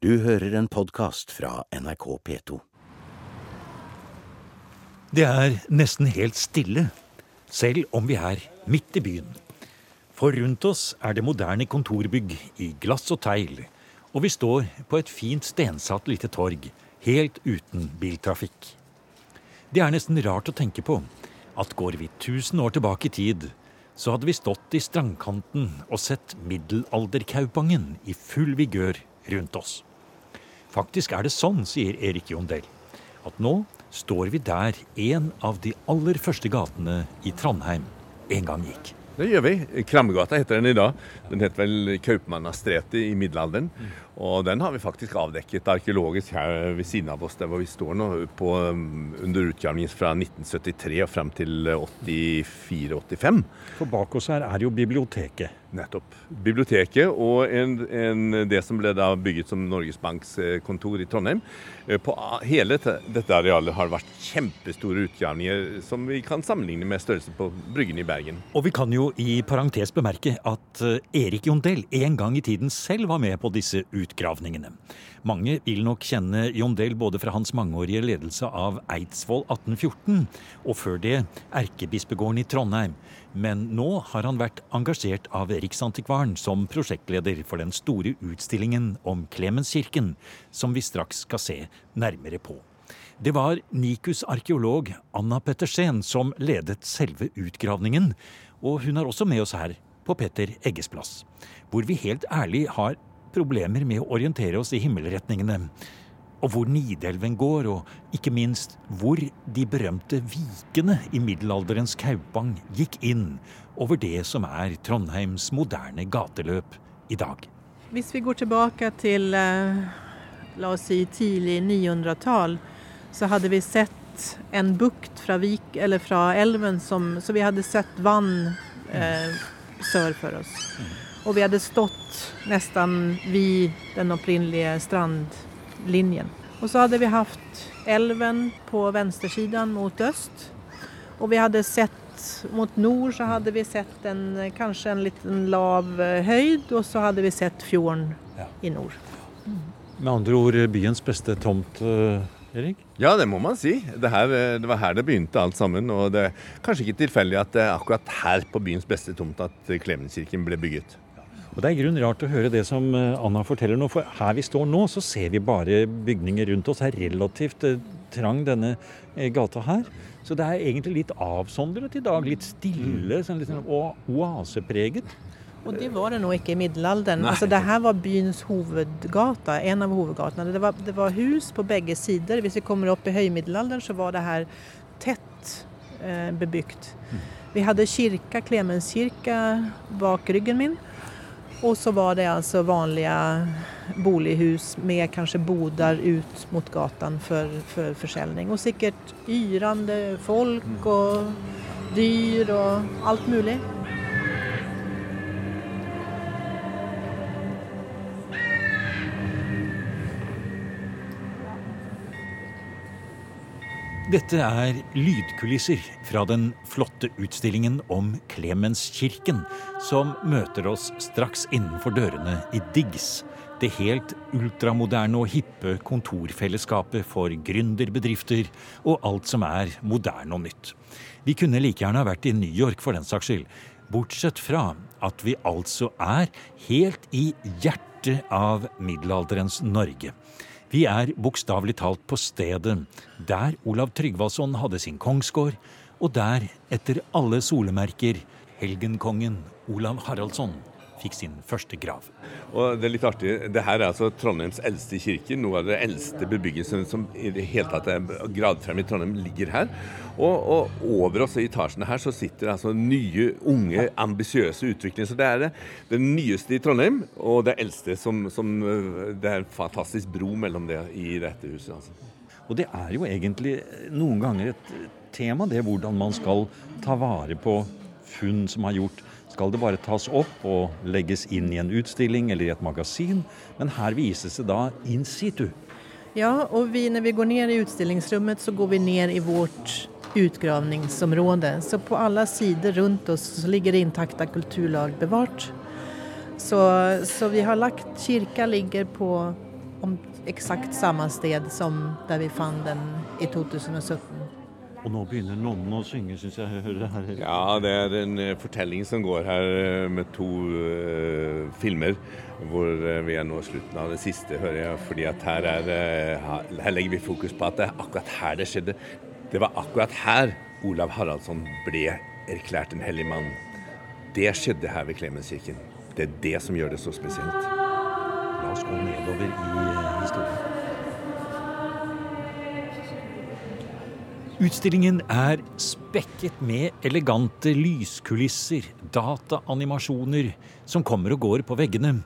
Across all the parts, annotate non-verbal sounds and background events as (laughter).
Du hører en podkast fra NRK P2. Det er nesten helt stille, selv om vi er midt i byen. For rundt oss er det moderne kontorbygg i glass og tegl, og vi står på et fint stensatt lite torg, helt uten biltrafikk. Det er nesten rart å tenke på at går vi 1000 år tilbake i tid, så hadde vi stått i strandkanten og sett middelalderkaupangen i full vigør rundt oss. Faktisk er det sånn, sier Erik Jondell, at nå står vi der en av de aller første gatene i Trondheim en gang gikk. Det gjør vi. Krammegata heter den i dag. Den het vel Kaupmannastretet i middelalderen. Og den har vi faktisk avdekket arkeologisk her ved siden av oss, der hvor vi står nå, på, um, under utgravningen fra 1973 og frem til 84-85. For bak oss her er jo biblioteket. Nettopp. Biblioteket og en, en, det som ble da bygget som Norges Banks eh, kontor i Trondheim. Eh, på hele dette arealet har det vært kjempestore utgravninger som vi kan sammenligne med størrelsen på Bryggen i Bergen. Og vi kan jo i parentes bemerke at eh, Erik Jondel en gang i tiden selv var med på disse utgravningene. Mange vil nok kjenne Jondell både fra hans mangeårige ledelse av Eidsvoll 1814, og før det erkebispegården i Trondheim. Men nå har han vært engasjert av Riksantikvaren som prosjektleder for den store utstillingen om Klemenskirken, som vi straks skal se nærmere på. Det var Nikus arkeolog Anna Pettersen som ledet selve utgravningen, og hun er også med oss her på Petter Egges plass, hvor vi helt ærlig har problemer med å orientere oss i himmelretningene og hvor Nidelven går, og ikke minst hvor de berømte vikene i middelalderens Kaupang gikk inn over det som er Trondheims moderne gateløp i dag. Hvis vi går tilbake til eh, la oss si tidlig 900-tall, så hadde vi sett en bukt fra, vik, fra elven som, Så vi hadde sett vann eh, sør for oss. Og vi hadde stått nesten ved den opprinnelige strandlinjen. Og så hadde vi hatt elven på venstresiden mot øst. Og vi hadde sett mot nord så hadde vi sett en, kanskje en liten lav eh, høyd, og så hadde vi sett fjorden ja. i nord. Mm. Med andre ord byens beste tomt, eh, Erik? Ja, det må man si. Det, her, eh, det, var her det begynte alt sammen. Og det er kanskje ikke tilfeldig at det er akkurat her på byens beste tomt at Klemenskirken ble bygget. Og Det er i grunnen rart å høre det som eh, Anna forteller nå, for her vi står nå, så ser vi bare bygninger rundt oss. Det er relativt eh, trang, denne eh, gata her. Så det er egentlig litt avsondret i dag. Litt stille, sånn litt sånn oasepreget. Og det var det nå ikke i middelalderen. Altså, det her var byens hovedgata, en av hovedgatene. Det var, det var, hus på begge sider. Hvis vi kommer opp i høymiddelalderen, så var det her tett eh, bebygd. Mm. Vi hadde kirka, Klemenskirka, bak ryggen min. Og så var det altså vanlige bolighus med kanskje boder ut mot gatan for, for forsäljning. Og sikkert yrende folk og dyr og alt mulig. Dette er lydkulisser fra den flotte utstillingen om Klemenskirken, som møter oss straks innenfor dørene i Diggs, det helt ultramoderne og hippe kontorfellesskapet for gründerbedrifter og alt som er moderne og nytt. Vi kunne like gjerne vært i New York for den saks skyld, bortsett fra at vi altså er helt i hjertet av middelalderens Norge. Vi er bokstavelig talt på stedet der Olav Tryggvason hadde sin kongsgård, og der, etter alle solemerker, helgenkongen Olav Haraldsson fikk sin første grav. Og det er litt artig, det her er altså Trondheims eldste kirke. Noe av det eldste bebyggelsen som i det hele tatt er gravd frem i Trondheim, ligger her. Og, og, over oss i etasjene her så sitter altså nye, unge, ambisiøse utviklinger. Så det er det, det nyeste i Trondheim, og det eldste som, som, Det er en fantastisk bro mellom det i dette huset. altså. Og det er jo egentlig noen ganger et tema, det hvordan man skal ta vare på funn som har gjort skal det bare tas opp og legges inn i en utstilling eller i et magasin, men her vises det da in situ. Ja, og vi, når vi går ned i utstillingsrommet, så går vi ned i vårt utgravningsområde. Så på alle sider rundt oss ligger det intakte kulturlag bevart. Så, så vi har lagt Kirka ligger på om samme sted som der vi fann den i 2017. Og nå begynner nonnen å synge, syns jeg jeg hører her. Ja, det er en eh, fortelling som går her eh, med to uh, filmer. Hvor vi er nå i slutten av det siste, hører jeg. Fordi her, er, eh, her, legger vi fokus på at det er akkurat her det skjedde. Det var akkurat her Olav Haraldsson ble erklært en hellig mann. Det skjedde her ved Klemenskirken. Det er det som gjør det så spesielt. La oss gå nedover i historien. Utstillingen er spekket med elegante lyskulisser, dataanimasjoner som kommer og går på veggene.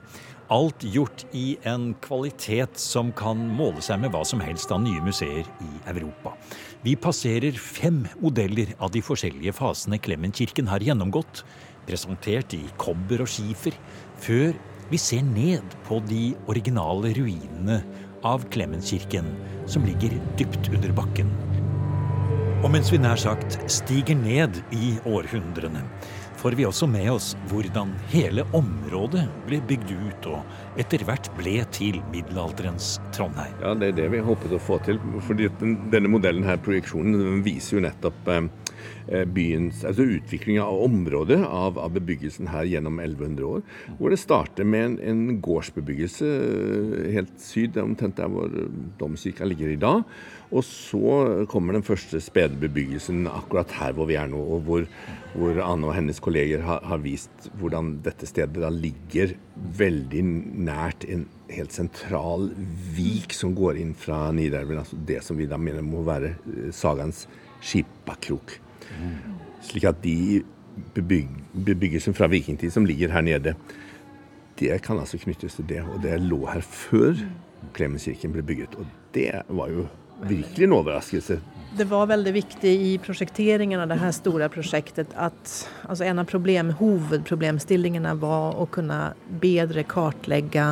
Alt gjort i en kvalitet som kan måle seg med hva som helst av nye museer i Europa. Vi passerer fem modeller av de forskjellige fasene Clemenkirken har gjennomgått, presentert i kobber og skifer, før vi ser ned på de originale ruinene av Clemenskirken, som ligger dypt under bakken. Og mens vi nær sagt stiger ned i århundrene, får vi også med oss hvordan hele området ble bygd ut og etter hvert ble til middelalderens Trondheim. Ja, det er det vi håpet å få til. fordi den, Denne modellen her, projeksjonen, viser jo nettopp eh, byens, altså utviklinga av området, av, av, bebyggelsen her gjennom 1100 år. Hvor det starter med en, en gårdsbebyggelse eh, helt syd, omtrent der hvor domkirka ligger i dag. Og så kommer den første spede bebyggelsen akkurat her hvor vi er nå, og hvor, hvor Anne og hennes kolleger har, har, vist hvordan dette stedet da ligger veldig nært en helt sentral vik som går inn fra Nidelven. Altså det som vi da mener må være sagaens skipbakrok. Slik at de bebyg bebyggelsen fra vikingtid som ligger her nede, det kan altså knyttes til det. Og det lå her før Klemenskirken ble bygget. Og det var jo virkelig en overraskelse. Det var veldig viktig i prosjekteringen av det her store prosjektet at altså en av problem, hovedproblemstillingene var å kunne bedre kartlegge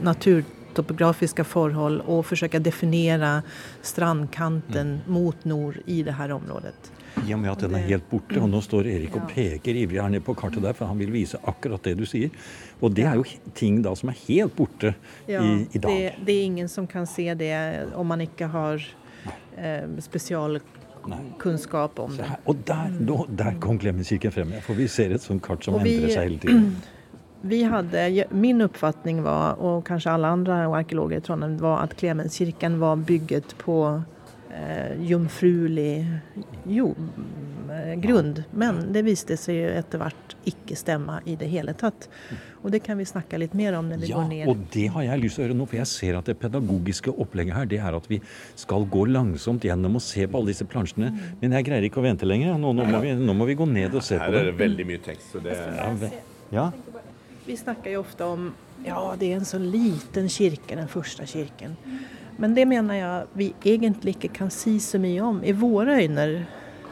naturtopografiske forhold og forsøke å definere strandkanten mm. mot nord i det her området. I og med at den er helt borte, og nå står Erik og peker ivrig her nede på kartet der, for han vil vise akkurat det du sier. Og det er jo ting da som er helt borte ja, i, i, dag. Det, det, er ingen som kan se det om man ikke har eh, spesialkunnskap om det. Og der, då, der kom Klemenskirken frem, for vi ser et sånt kart som endrer seg hele tiden. (clears throat) Vi hadde, min oppfatning var, og kanskje alle andre arkeologer i Trondheim, var at Klemenskirken var bygget på eh, jomfruelig jo, eh, grunn. Men det viste seg jo etter hvert ikke stemme i det hele tatt. Og det kan vi snakke litt mer om når vi ja, går ned. Ja, og det har jeg lyst til å gjøre nå, for jeg ser at det pedagogiske opplegget her, det er at vi skal gå langsomt gjennom og se på alle disse plansjene. Men jeg greier ikke å vente lenger. Nå, nå, må, vi, nå må, vi, gå ned og se her på det. Her er det veldig mye tekst. Så det er... Ja. Vi snakker jo ofte om ja, det er en så liten kirke, den første kirken. Men det mener jeg vi egentlig ikke kan si så mye om. I våre øyne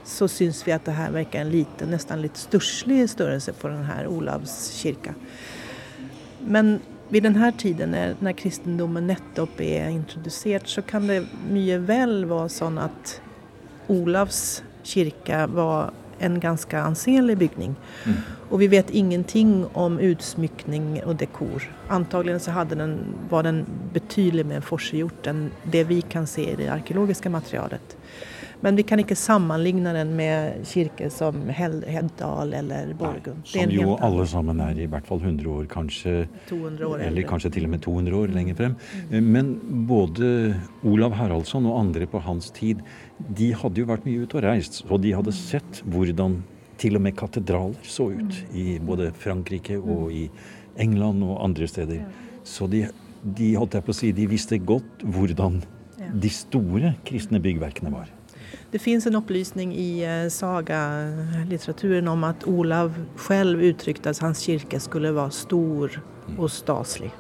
så syns vi at det her virker en liten, nesten litt stusslig størrelse på denne Olavskirka. Men ved denne tiden, når, når kristendommen nettopp er introdusert, så kan det mye vel være sånn at Olavs kirke var en ganske anselig bygning. Mm. Og vi vet ingenting om utsmykning og dekor. Antagelig så den, var den betydelig mer forseggjort enn det vi kan se i det arkeologiske materialet. Men vi kan ikke sammenligne den med kirker som Heddal eller Borgund. Som jo alle sammen er i hvert fall 100 år, kanskje. 200 år eller kanskje til og med 200 år lenger frem. Mm. Men både Olav Haraldsson og andre på hans tid de hadde jo vært mye ute og reist, og de hadde sett hvordan til og med katedraler så ut. I både Frankrike og i England og andre steder. Så de, de holdt jeg på å si, de visste godt hvordan de store kristne byggverkene var. Det fins en opplysning i uh, sagalitteraturen om at Olav selv uttrykte at hans kirke skulle være stor og staselig.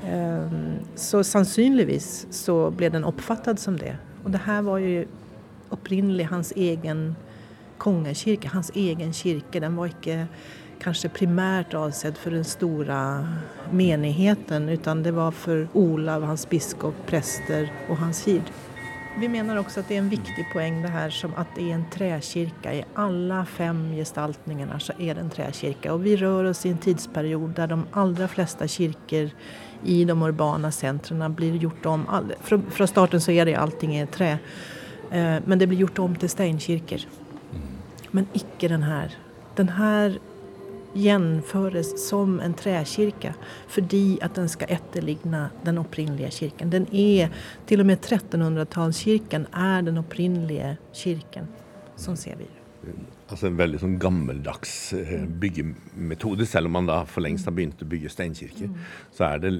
Um, så sannsynligvis så ble den oppfattet som det. Og det her var jo opprinnelig hans egen kongekirke, hans egen kirke. Den var ikke kanskje primært avsett for den store menigheten, utan det var for Olav, hans biskop, prester og hans hird. Vi mener også at det er en viktig poeng det her som at det er en trekirke. I alle fem gestaltningene så er det en trekirke. Og vi rör oss i en tidsperiod der de aller fleste kirker i de urbana centrene blir gjort om. Fra, fra starten så er det allting i tre. Eh, men det blir gjort om til steinkirker. Men ikke den her. Den her gjenføres som en trekirke fordi at den skal etterligne den opprinnelige kirken. Den er, til og med 1300-tallskirken er den opprinnelige kirken. Sånn ser vi det. Altså En veldig sånn gammeldags eh, byggemetode. Selv om man da for lengst har begynt å bygge steinkirker, mm. så er det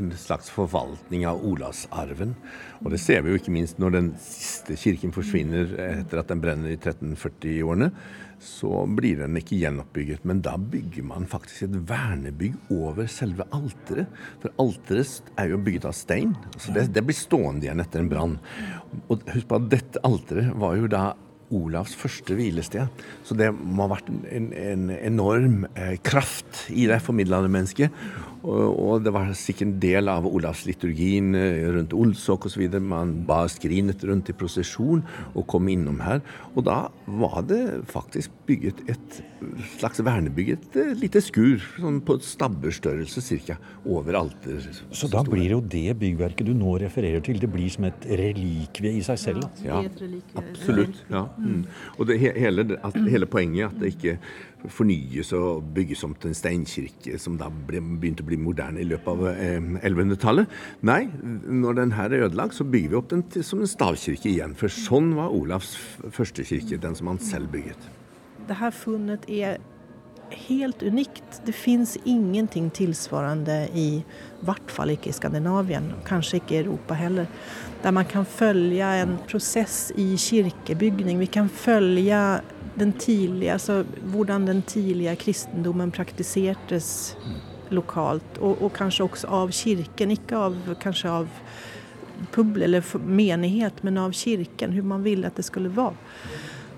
en slags forvaltning av Olavsarven. Og det ser vi jo ikke minst når den siste kirken forsvinner etter at den brenner i 1340-årene så blir den ikke gjenoppbygget. Men da bygger man faktisk et vernebygg over selve alteret. For alteret er jo bygget av stein, så det, det blir stående igjen etter en brann. Og husk på at dette alteret var jo da Olavs første hvilested. Så det må ha vært en, en enorm eh, kraft i det formidlende mennesket. Og, det var sikkert en del av Olavsliturgien liturgien rundt Olsok osv. Man ba skrinet rundt i prosesjon og kom innom her. Og da var det faktisk bygget et slags vernebygg, et eh, lite skur sånn på stabberstørrelse ca. over alter. Så da blir jo det byggverket du nå refererer til, det blir som et relikvie i seg selv? Ja, absolutt. Ja. Mm. Og det, hele, at, hele poenget at det ikke fornyes og bygges om til en steinkirke som da begynte å bli moderne i løpet av eh, 1100-tallet. Nei, når den her er ødelagt, så bygger vi opp den til, som en stavkirke igjen. For sånn var Olavs første kirke, den som han selv bygget. Det her funnet er helt unikt. Det fins ingenting tilsvarende i hvert fall ikke i Skandinavien, kanskje ikke i Europa heller, der man kan følge en prosess i kirkebygning. Vi kan følge den tidlige, altså hvordan den tidlige kristendommen praktisertes lokalt, og, og, kanskje også av kirken. Ikke av, kanskje av publ eller menighet, men av kirken, hvordan man ville at det skulle være.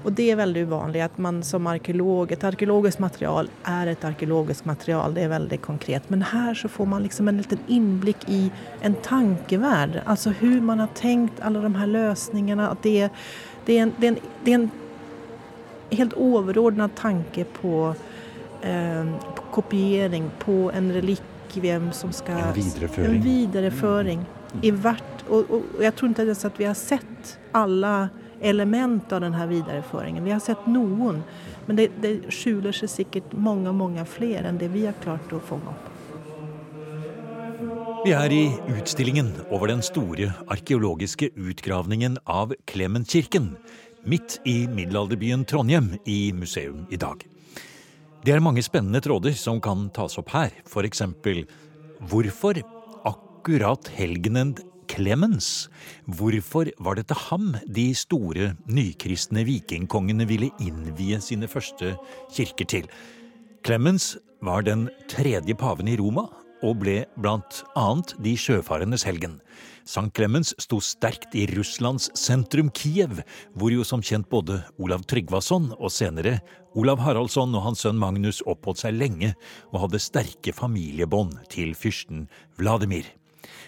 Og det er veldig uvanlig at man som arkeolog Et arkeologisk material er et arkeologisk material, det er veldig konkret. Men her så får man liksom en liten innblikk i en tankeverd. Altså hvordan man har tenkt alle de her løsningene. At det, det, er en, det, er en, det er en helt overordnet tanke på, eh, på, kopiering, på en relikvie som skal En videreføring. En videreføring. Mm. I hvert, og, og, jeg tror ikke ens at vi har sett alle element av denne videreføringen. Vi har sett noen, men det, det skjuler seg sikkert mange mange flere enn det vi har klart å fange opp. Vi er i utstillingen over den store arkeologiske utgravningen av Klemenkirken midt i middelalderbyen Trondheim i museum i dag. Det er mange spennende tråder som kan tas opp her, eksempel hvorfor akkurat helgenen Clemens? Hvorfor var det til ham de store nykristne vikingkongene ville innvie sine første kirker til? Clemens var den tredje paven i Roma og ble blant annet de sjøfarendes helgen. Sankt Clemens sto sterkt i Russlands sentrum Kiev, hvor jo som kjent både Olav Tryggvason og senere Olav Haraldsson og hans sønn Magnus oppholdt seg lenge og hadde sterke familiebånd til fyrsten Vladimir.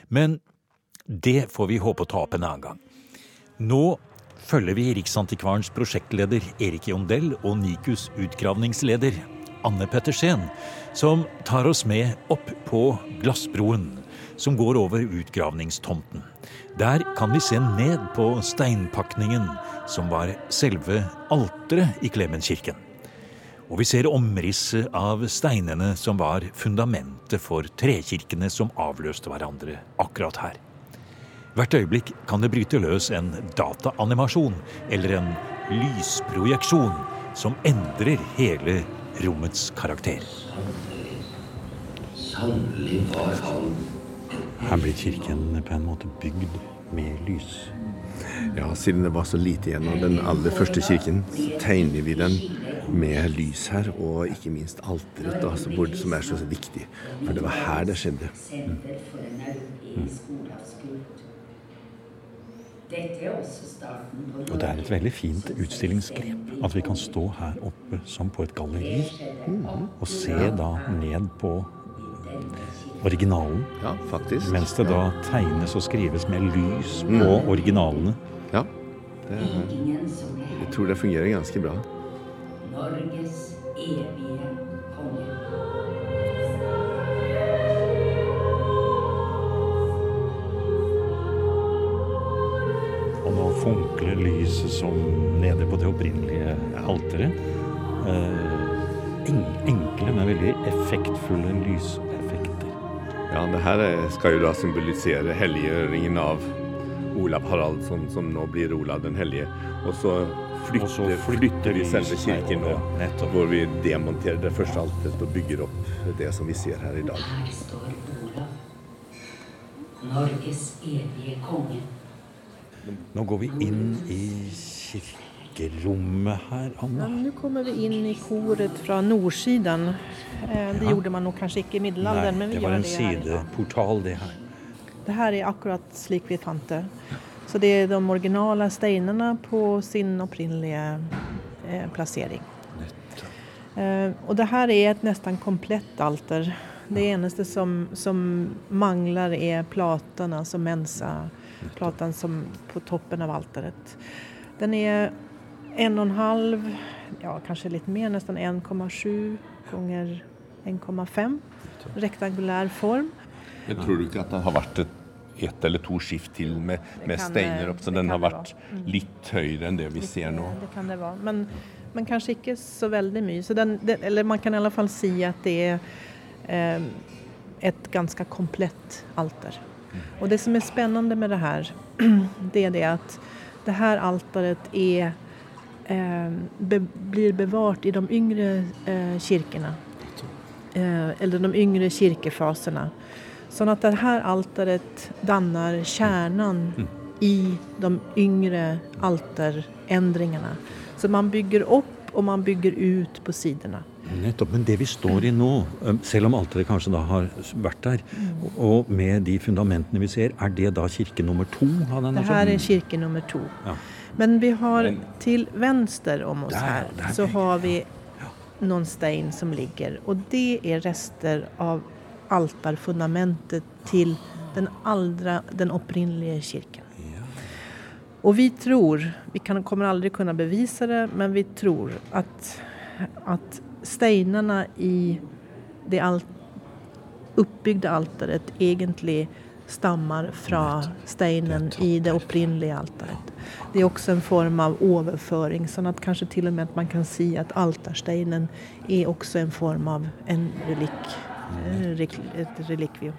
Men det får vi håpe å ta opp en annen gang. Nå følger vi Riksantikvarens prosjektleder Erik Jondell og Nikus utgravningsleder Anne Pettersen, som tar oss med opp på Glassbroen som går over utgravningstomten. Der kan vi se ned på steinpakningen som var selve alteret i Klemenkirken. Og vi ser omrisset av steinene som var fundamentet for trekirkene som avløste hverandre akkurat her. Hvert øyeblikk kan det bryte løs en dataanimasjon eller en lysprojeksjon som endrer hele rommets karakter. Sannelig var han her blir kirken på en måte bygd med lys. Ja, siden det var så lite igjen av den aller første kirken, tegner vi den med lys her, og ikke minst alteret, som er så viktig. For det var her det skjedde. Mm. Mm. Og det er et veldig fint utstillingsgrep at vi kan stå her oppe som på et galleri mm. og se da ned på originalen. Ja, faktisk. Mens det da tegnes og skrives med lys på mm. originalene. Ja. Det, jeg tror det fungerer ganske bra. Norges evige konge. Nå funkler lyset som nede på det opprinnelige alteret. Eh, enkle, men veldig effektfulle lyseffekter. Ja, det her er- skal jo da symbolisere helliggjøringen av Olav Haraldsson, som nå blir Olav den hellige. Og så flytter, Og så flytter vi selve kirken nå, nettopp. hvor vi demonterer det første alteret og bygger opp det som vi ser her i dag. Her står Olav. Norges evige konge. Nå går vi inn i kirkerommet her, Anna. Ja, nå kommer vi inn i koret fra nordsiden. Eh, Det Ja. gjorde man nok kanskje ikke i middelalderen, men vi gjør det her. det var en sideportal, det her. Det her er akkurat slik vi fant det. Så det er de originale steinene på sin opprinnelige eh, plassering. Eh, og det her er et nesten komplett alter. Det eneste som, som mangler er platene, altså mensa, platan som på toppen av alteret. Den er en og en halv, ja kanskje litt mer, nesten 1,7 ganger 1,5. Rektangulær form. Men tror du ikke at den har vært et, ett eller to skift til med, med kan- steiner opp, så den har vært mm. litt høyere enn det vi ser nå? Det kan det være. Men, men kanskje ikke så veldig mye. Så den, det, eller man kan i alle fall si at det er eh, et ganske komplett alter. Og det som er spennende med det her, (clears throat) det er det at det her alteret er eh, be, blir bevart i de yngre eh, kirkene. Eh, eller de yngre kirkefasene. Sånn at det her alteret danner kjernen i de yngre alterendringene. Så man bygger opp og man bygger ut på sidene. Nettopp. Men det vi står i nå, selv om alteret kanskje da har vært der, og med de fundamentene vi ser, er det da kirke nummer to? av denne Det her er kirke nummer to. Ja. Men vi har til venstre om oss Der, her der så har vi noen stein som ligger. Og det er rester av altarfundamentet til den, aldra, den opprinnelige kirken. Og vi tror, vi kan, kommer aldri kunne bevise det, men vi tror at, at steinene i det alt, oppbygde alteret egentlig stammer fra steinen i det opprinnelige alteret. Det er også en form av overføring, sånn at kanskje til og med at man kan si at altersteinen er også en form av en relik, eh, et relikvium.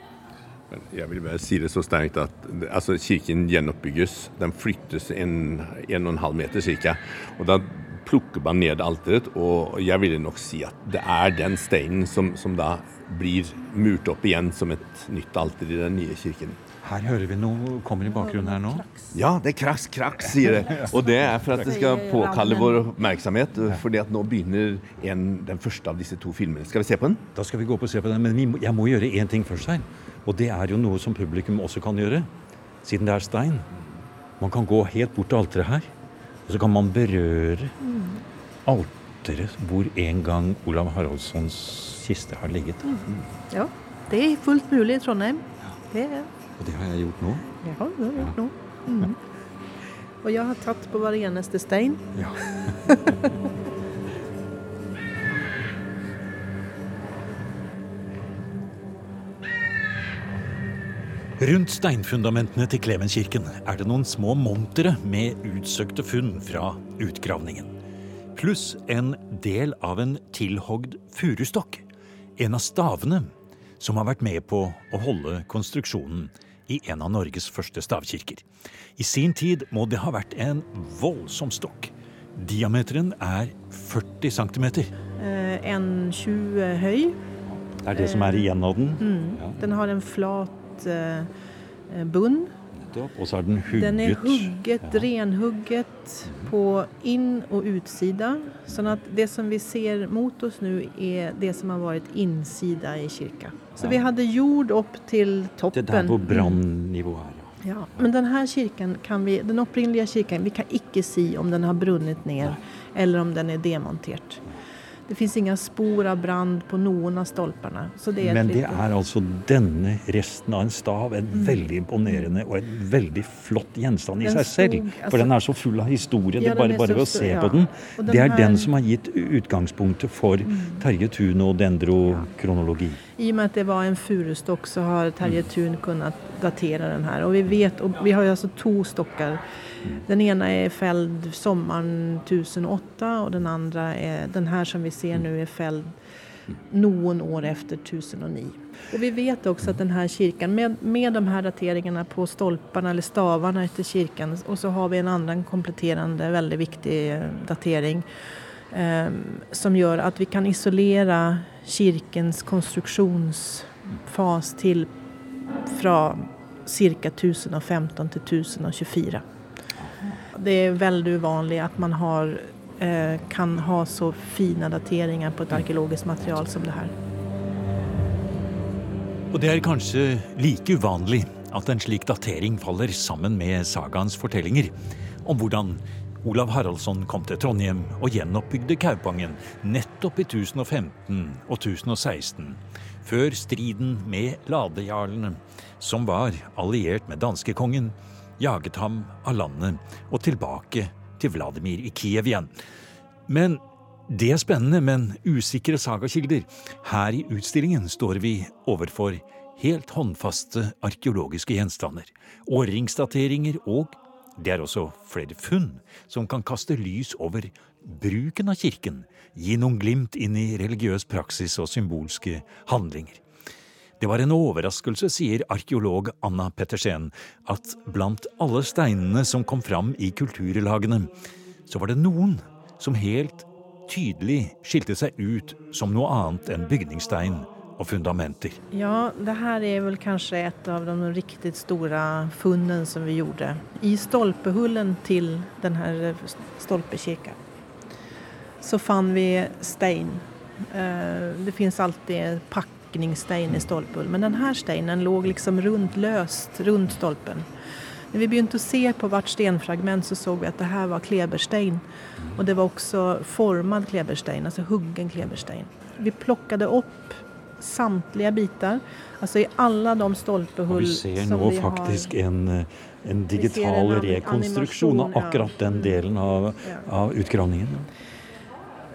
Men Jeg vil bare si det så sterkt at altså, kirken gjenoppbygges. Den flyttes en, en og en halv meter ca. Og da plukker man ned alteret, og jeg ville nok si at det er den steinen som, som da blir murt opp igjen som et nytt alter i den nye kirken. Her hører vi noe kommer i bakgrunnen her nå. Ja, det er kraks, kraks, sier det. Og det er for at det skal påkalle vår oppmerksomhet. fordi at nå begynner en, den første av disse to filmene. Skal vi se på den? Da skal vi gå opp og se på den, men må, jeg må gjøre én ting først her. Og det er jo noe som publikum også kan gjøre, siden det er stein. Man kan gå helt bort til alteret her, og så kan man berøre alteret hvor en gang Olav Haraldssons kiste har ligget. Ja, det er fullt mulig i Trondheim. Det er Og det har jeg gjort nå. Ja, det har jeg gjort nå. Mm. Og jeg har tatt på hver eneste stein. Ja. (laughs) Rundt steinfundamentene til Klemenskirken er det noen små montere med utsøkte funn fra utgravningen. Pluss en del av en tilhogd furustokk. En av stavene som har vært med på å holde konstruksjonen i en av Norges første stavkirker. I sin tid må det ha vært en voldsom stokk. Diameteren er 40 cm. Eh, en 20 høy. Det er det som er igjen av den. Ja, Den har en flat eh, bunn. Og så er den hugget. Den er hugget, renhugget på inn- og utsida. Sånn at det som vi ser mot oss nå, er det som har vært innsida i kirka. Så vi hadde jord opp til toppen. Det er der hvor brannivået er. ja. Ja, men den her kirken kan vi, den opprinnelige kirken, vi kan ikke si om den har brunnet ned eller om den er demontert. Det fins ingen spor av brand på noen av stolpene. Så det Men det er altså denne resten av en stav. En Mm. veldig imponerende og en veldig flott gjenstand i Den seg selv. stod- For altså- den er så full av historie. Ja, det bare, bare ved å se ja. på den. Den Det er her- den som har gitt utgangspunktet for Terje Thun og dendrokronologi. I og med at det var en furustokk så har Terje Thun kunnet datere den her. Og vi vet, og vi har jo altså to stokker. Den ene er fälld sommeren 1008 og den andre er den her som vi ser nå er fälld noen år efter 1009. Og vi vet også at denne kirken, med, med de her dateringene på stolpene eller stavene etter kirken, og så har vi en annen kompletterende veldig viktig eh, datering som gjør at vi kan isolere kirkens konstruksjonsfas til fra ca. 1015 til 1024. Det er veldig uvanlig at man har, eh, kan ha så fine dateringer på et arkeologisk material som det her. Og det er kanskje like uvanlig at en slik datering faller sammen med sagaens fortellinger om hvordan Olav Haraldsson kom til Trondheim og gjenoppbygde Kaupangen nettopp i 1015 og 1016, før striden med ladejarlene, som var alliert med danskekongen, jaget ham av landet og tilbake til Vladimir i Kiev igjen. Men det er spennende, men usikre sagakilder. Her i utstillingen står vi overfor helt håndfaste arkeologiske gjenstander, årringsdateringer og det er også flere funn som kan kaste lys over bruken av kirken, gi noen glimt inn i religiøs praksis og symbolske handlinger. Det var en overraskelse, sier arkeolog Anna Pettersen, at blant alle steinene som kom fram i kulturlagene, så var det noen som helt tydelig skilte seg ut som noe annet enn bygningsstein og fundamenter. Ja, det her er vel kanskje et av de riktig store funnen som vi gjorde. I stolpehullen til denne stolpekirka så fant vi stein. Eh, Det fins alltid pakningsstein i stolpehullen, men denne steinen lå liksom rundt løst rundt stolpen. Når vi begynte å se på hvert stenfragment, så så vi at det her var kleberstein. Og det var også formet kleberstein, altså huggen kleberstein. Vi plukket opp samtlige biter, altså i alle de stolpehull vi ser som nå vi har. faktisk en, en digital en rekonstruksjon av akkurat den delen av, Ja. av utgravningen.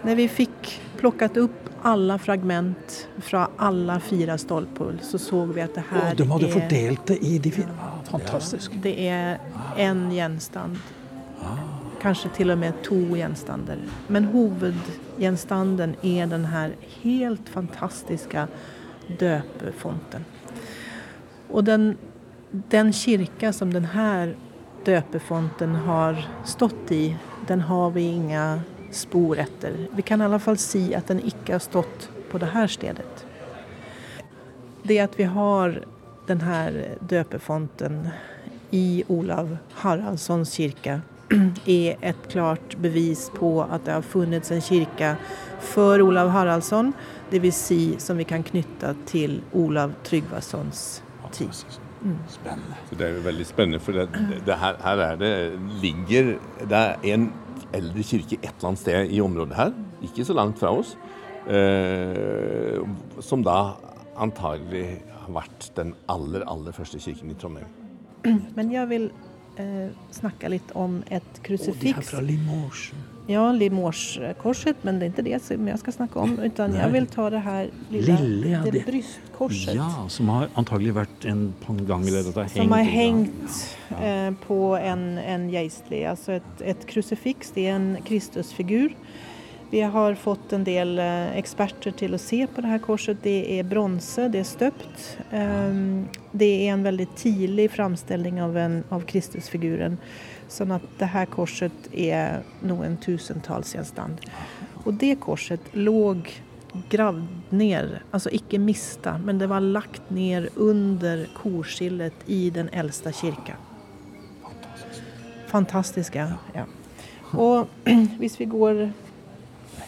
Når vi fikk plukket opp alle fragment fra alle fire stolpehull, så såg vi at det her Og de hadde er, fordelt det i de fire ah, Fantastisk. det er en gjenstand. Kanskje til og med to gjenstander. Men hovedgjenstanden er den her helt fantastiske døpefonten. Og den, den kirka som denne døpefonten har stått i, den har vi ingen spor etter. Vi kan i alle fall si at den ikke har stått på det her stedet. Det at vi har denne døpefonten i Olav Haraldssons kirke (clears throat) er et klart bevis på at det har funnits en kirke for Olav Haraldsson, det vil si som vi kan knytte til Olav Tryggvasons tid. Spennende. Så det er jo veldig spennende, for det, det her, her er det ligger Det er en eldre kirke et eller annet sted i området her, ikke så langt fra oss, eh, som da antagelig har vært den aller, aller første kirken i Trondheim. Men jeg vil eh, snakke litt om et Og det er krusifiks. fra Limoges. Ja, Limorskorset, men det er ikke det som jeg skal snakke om. Utan jeg vil ta det her lille, Lille, ja, det det- brystkorset. Ja, som har antagelig vært en pangdang eller dette hengt. Som har ja. hengt eh, på en, en geistlig. Altså et, et krusifiks, det er en Kristusfigur. Vi har fått en del eh, eksperter til å se på det her korset. Det er bronse, det er støpt. Ehm, det er en veldig tidlig framstilling av, en, av Kristusfiguren. Sånn at det her korset er noen tusentallsgjenstand. Og det korset lå gravd ned, altså ikke mista, men det var lagt ned under korskillet i den eldste kirka. Fantastisk, ja. ja. Og hvis vi går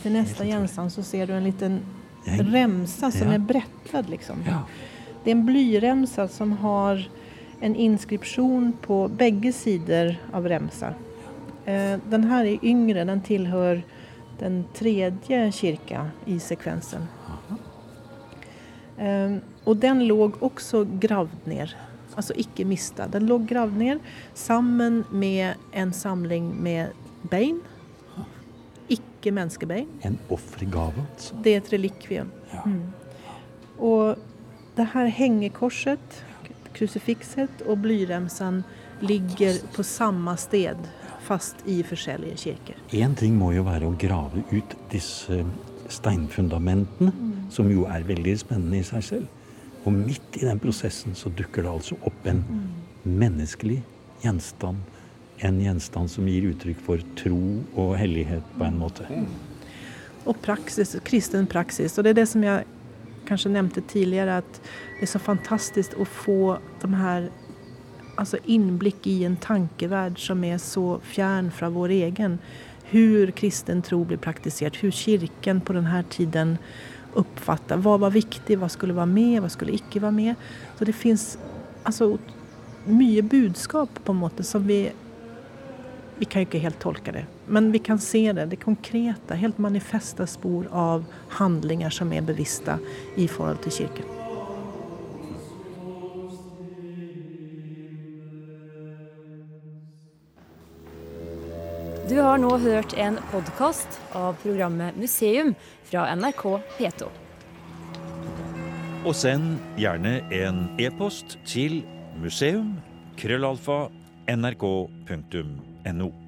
til nästa gjenstand, så ser du en liten remsa som Ja. er brettlad, liksom. Ja. Det er en blyremsa som har en inskription på bägge sidor av remsa. Eh, Den her er yngre, den tillhör den tredje kyrka i sekvensen. Eh, og den låg også gravd ned, altså ikke mistad. Den låg gravd ned sammen med en samling med bein. Ikke menneskebein. En offergave, altså. Det er et relikvium. Ja. Og det her hengekorset, krusifikset og blyremsen ligger på samme sted, fast i forskjellige kirker. Én ting må jo være å grave ut disse steinfundamentene, som jo er veldig spennende i seg selv. Og midt i den prosessen så dukker det altså opp en menneskelig gjenstand. En gjenstand som gir uttrykk for tro og hellighet på en måte. Og praksis, kristen praksis. Og det er det som jeg kanskje nevnte tidligere, at det er så fantastisk å få de her altså innblikk i en tankeverd som er så fjern fra vår egen. Hur kristen tro blir praktisert, hur kirken på denne tiden oppfattet hva var viktig, hva skulle være med, hva skulle ikke være med. Så det fins altså mye budskap på en måte som vi Vi kan jo ikke helt tolke det, men vi kan se det. Det konkrete, helt manifeste spor av handlinger som er bevisste i forhold til kirken. Du har nå hørt en podkast av programmet Museum fra NRK P2. Og send gjerne en e-post til museum nrk.no.